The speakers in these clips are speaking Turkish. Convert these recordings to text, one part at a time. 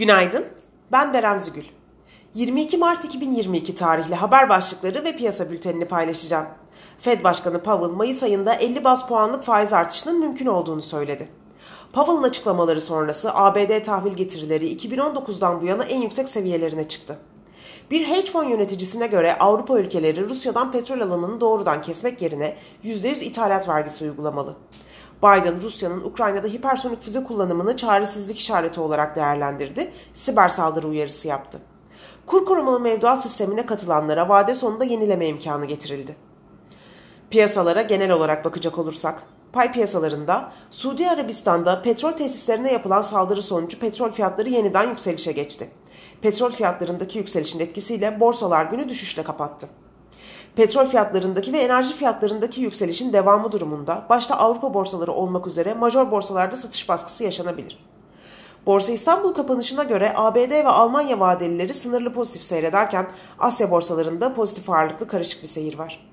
Günaydın, ben Berem Zügül. 22 Mart 2022 tarihli haber başlıkları ve piyasa bültenini paylaşacağım. Fed Başkanı Powell, Mayıs ayında 50 bas puanlık faiz artışının mümkün olduğunu söyledi. Powell'ın açıklamaları sonrası ABD tahvil getirileri 2019'dan bu yana en yüksek seviyelerine çıktı. Bir hedge fon yöneticisine göre Avrupa ülkeleri Rusya'dan petrol alımını doğrudan kesmek yerine %100 ithalat vergisi uygulamalı. Biden, Rusya'nın Ukrayna'da hipersonik füze kullanımını çaresizlik işareti olarak değerlendirdi, siber saldırı uyarısı yaptı. Kur korumalı mevduat sistemine katılanlara vade sonunda yenileme imkanı getirildi. Piyasalara genel olarak bakacak olursak, pay piyasalarında Suudi Arabistan'da petrol tesislerine yapılan saldırı sonucu petrol fiyatları yeniden yükselişe geçti. Petrol fiyatlarındaki yükselişin etkisiyle borsalar günü düşüşle kapattı. Petrol fiyatlarındaki ve enerji fiyatlarındaki yükselişin devamı durumunda başta Avrupa borsaları olmak üzere major borsalarda satış baskısı yaşanabilir. Borsa İstanbul kapanışına göre ABD ve Almanya vadelileri sınırlı pozitif seyrederken Asya borsalarında pozitif ağırlıklı karışık bir seyir var.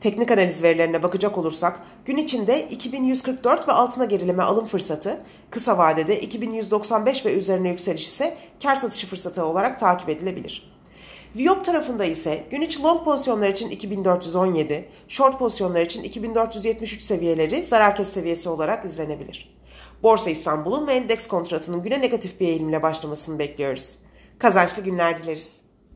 Teknik analiz verilerine bakacak olursak gün içinde 2144 ve altına gerileme alım fırsatı, kısa vadede 2195 ve üzerine yükseliş ise kar satışı fırsatı olarak takip edilebilir. Viyop tarafında ise gün içi long pozisyonlar için 2417, short pozisyonlar için 2473 seviyeleri zarar kes seviyesi olarak izlenebilir. Borsa İstanbul'un ve endeks kontratının güne negatif bir eğilimle başlamasını bekliyoruz. Kazançlı günler dileriz.